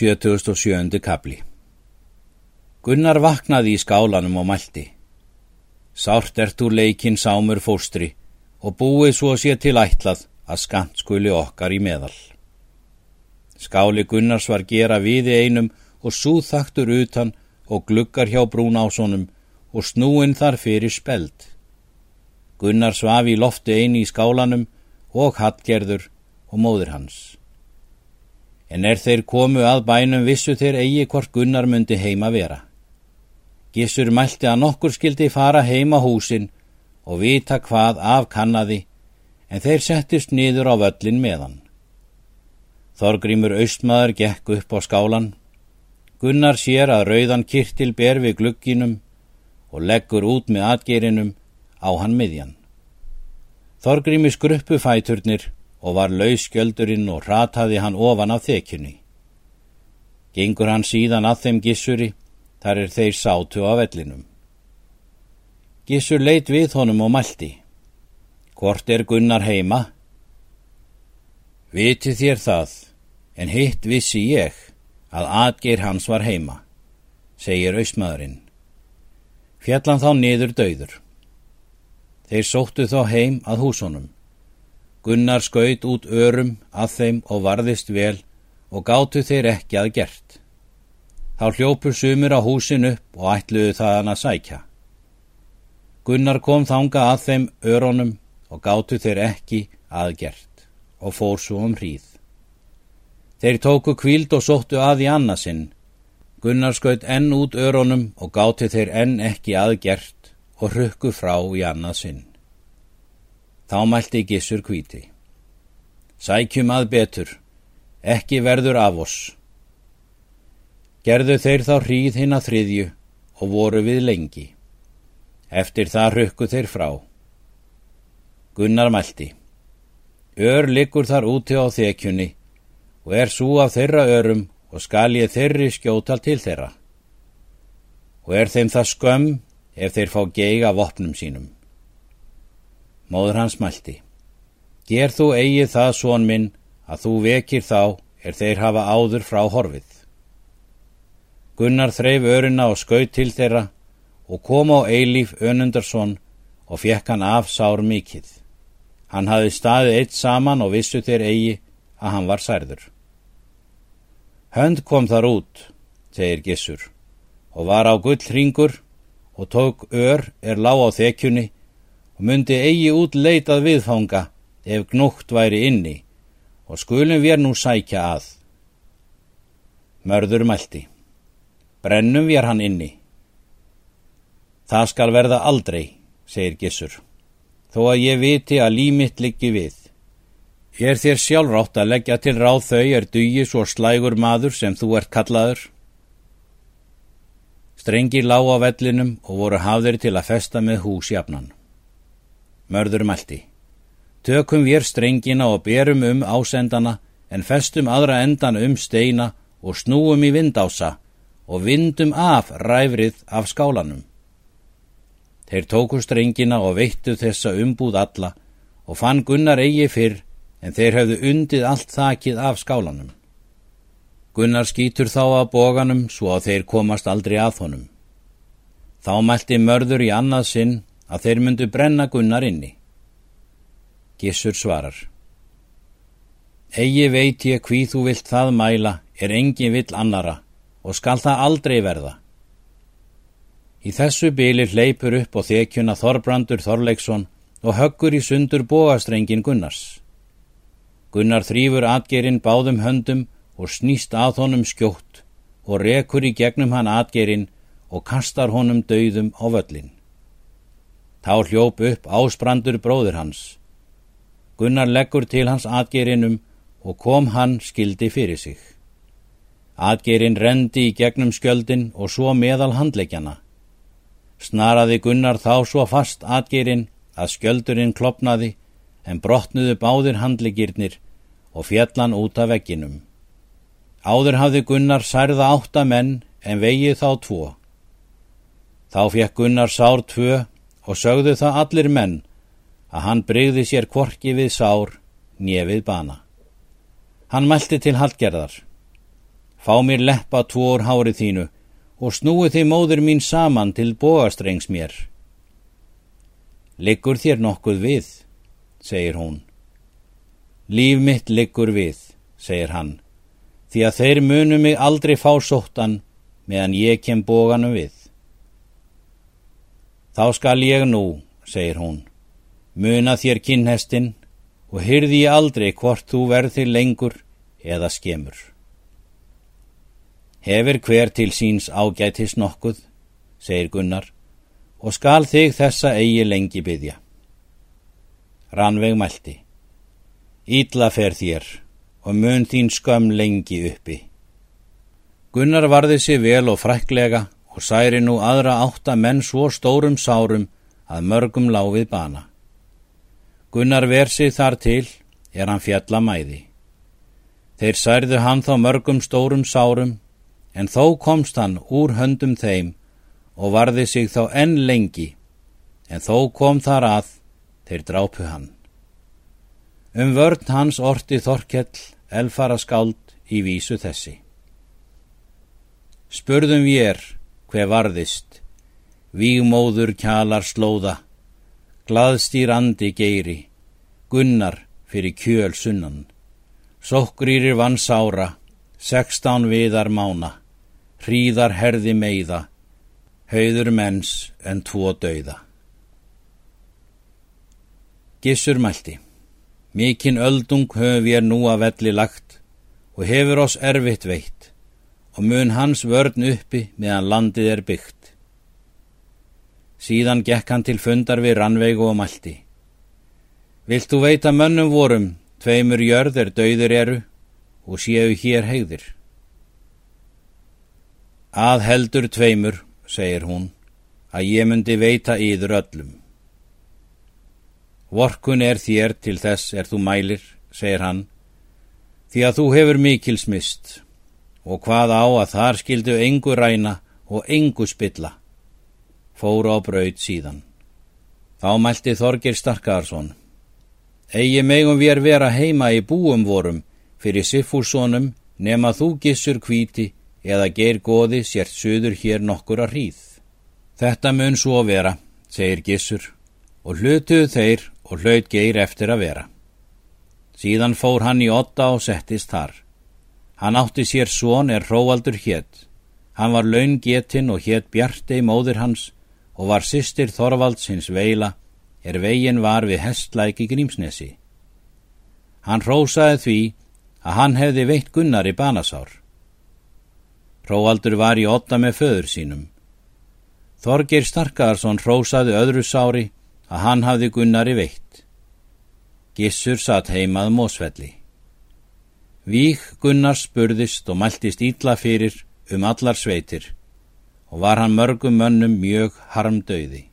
77. kapli Gunnar vaknaði í skálanum og mælti. Sárt ert úr leikin sámur fóstri og búið svo sé til ætlað að skant skuli okkar í meðal. Skáli Gunnars var gera viði einum og súþaktur utan og gluggar hjá brún ásonum og snúin þar fyrir speld. Gunnar svaf í lofti eini í skálanum og hattgerður og móður hans en er þeir komu að bænum vissu þeir eigi hvort Gunnar myndi heima vera. Gissur mælti að nokkur skildi fara heima húsin og vita hvað af kannadi, en þeir settist niður á völlin meðan. Þorgrímur austmaður gekk upp á skálan. Gunnar sér að rauðan kirtil ber við glugginum og leggur út með atgerinum á hann miðjan. Þorgrími skruppu fæturnir og var lauskjöldurinn og rataði hann ofan af þekjunni. Gengur hann síðan að þeim gissuri, þar er þeir sátu á vellinum. Gissur leit við honum og mælti. Hvort er Gunnar heima? Viti þér það, en hitt vissi ég að atgeir hans var heima, segir auðsmaðurinn. Fjallan þá niður döður. Þeir sóttu þá heim að húsunum. Gunnar skaut út örum að þeim og varðist vel og gátu þeir ekki að gert. Þá hljópur sumur á húsin upp og ætluðu það hann að sækja. Gunnar kom þanga að þeim öronum og gátu þeir ekki að gert og fór svo um hríð. Þeir tóku kvíld og sóttu að í annasinn. Gunnar skaut enn út öronum og gátu þeir enn ekki að gert og rukku frá í annasinn. Þá mælti gissur kvíti. Sækjum að betur, ekki verður af oss. Gerðu þeir þá hríð hinn að þriðju og voru við lengi. Eftir það rukku þeir frá. Gunnar mælti. Ör liggur þar úti á þekjunni og er svo af þeirra örum og skal ég þeirri skjótal til þeirra. Og er þeim það skömm ef þeir fá geiga vopnum sínum. Móður hans mælti. Ger þú eigið það, són minn, að þú vekir þá er þeir hafa áður frá horfið. Gunnar þreif öruna og skaut til þeirra og kom á Eilíf Önundarsson og fekk hann af sár mikill. Hann hafi staðið eitt saman og vissu þeir eigi að hann var særður. Hönd kom þar út, segir Gissur, og var á gull hringur og tók ör er lág á þekjunni og myndi eigi út leitað viðfanga ef gnútt væri inni og skulum við nú sækja að. Mörður mælti. Brennum við hann inni. Það skal verða aldrei, segir Gissur, þó að ég viti að límitt liggi við. Ég er þér sjálfrátt að leggja til ráð þau er dugi svo slægur maður sem þú ert kallaður. Strengir lág á vellinum og voru hafðir til að festa með húsjafnan. Mörður mælti. Tökum við strengina og berum um ásendana en festum aðra endan um steina og snúum í vindása og vindum af ræfrið af skálanum. Þeir tóku strengina og veittu þessa umbúð alla og fann Gunnar eigi fyrr en þeir hefðu undið allt þakið af skálanum. Gunnar skýtur þá að bóganum svo að þeir komast aldrei að honum. Þá mælti mörður í annað sinn að þeir myndu brenna Gunnar inni. Gissur svarar. Egi veit ég hví þú vilt það mæla er engin vill annara og skal það aldrei verða. Í þessu bylir hleypur upp og þekjuna Þorbrandur Þorleiksson og höggur í sundur bóastrengin Gunnars. Gunnar þrýfur atgerinn báðum höndum og snýst að honum skjótt og rekur í gegnum hann atgerinn og kastar honum dauðum á völlin. Þá hljóp upp ásbrandur bróður hans. Gunnar leggur til hans atgerinum og kom hann skildi fyrir sig. Atgerin rendi í gegnum skjöldin og svo meðal handleikjana. Snaraði Gunnar þá svo fast atgerin að skjöldurinn klopnaði en brotnuðu báðir handleikirnir og fjallan út af vegginum. Áður hafði Gunnar særða átta menn en vegið þá tvo. Þá fekk Gunnar sár tvö og sögðu það allir menn að hann breyði sér kvorki við sár, nefið bana. Hann mælti til haldgerðar. Fá mér leppa tvour hárið þínu og snúi þið móður mín saman til bóastrengs mér. Liggur þér nokkuð við, segir hún. Líf mitt liggur við, segir hann, því að þeir munu mig aldrei fá sóttan meðan ég kem bóganum við. Þá skal ég nú, segir hún, muna þér kinnhestin og hyrði ég aldrei hvort þú verðir lengur eða skemur. Hefur hver til síns ágætis nokkuð, segir Gunnar, og skal þig þessa eigi lengi byggja. Ranveig mælti. Ítla fer þér og mun þín skömm lengi uppi. Gunnar varði sér vel og fræklega og særi nú aðra átta menn svo stórum sárum að mörgum láfið bana. Gunnar versi þar til er hann fjalla mæði. Þeir særðu hann þá mörgum stórum sárum en þó komst hann úr höndum þeim og varði sig þá enn lengi, en þó kom þar að þeir drápu hann. Um vörn hans orti Þorkell elfara skáld í vísu þessi. Spurðum við er hver varðist, vígmóður kjalar slóða, glaðstýr andi geiri, gunnar fyrir kjöl sunnan, sokkrýrir vann sára, sextán viðar mána, hríðar herði meiða, hauður menns en tvo dauða. Gissur mælti, mikinn öldung höfum við nú að velli lagt og hefur oss erfitt veitt og mun hans vörn uppi meðan landið er byggt. Síðan gekk hann til fundar við rannveigu og mælti. Vilt þú veita mönnum vorum, tveimur jörð er dauður eru og séu hér hegðir? Að heldur tveimur, segir hún, að ég myndi veita yður öllum. Vorkun er þér til þess er þú mælir, segir hann, því að þú hefur mikil smist og hvað á að þar skildu engu ræna og engu spilla. Fóru á braud síðan. Þá mælti Þorgir Starkarsson. Egi megum við er vera heima í búum vorum fyrir Siffússonum nema þú gissur kvíti eða geir goði sért söður hér nokkur að hríð. Þetta mun svo vera, segir Gissur, og hlutuðu þeir og hlut geir eftir að vera. Síðan fór hann í otta og settist þar. Hann átti sér svon er hróaldur hétt. Hann var laungetinn og hétt Bjartei móður hans og var sýstir Þorvalds hins veila er vegin var við hestlæki grímsnesi. Hann hrósaði því að hann hefði veitt Gunnar í banasár. Hróaldur var í otta með föður sínum. Þorgir Starkarsson hrósaði öðru sári að hann hafði Gunnari veitt. Gissur satt heimað mósvelli. Vík Gunnar spurðist og mæltist ítla fyrir um allar sveitir og var hann mörgum mönnum mjög harmdauði.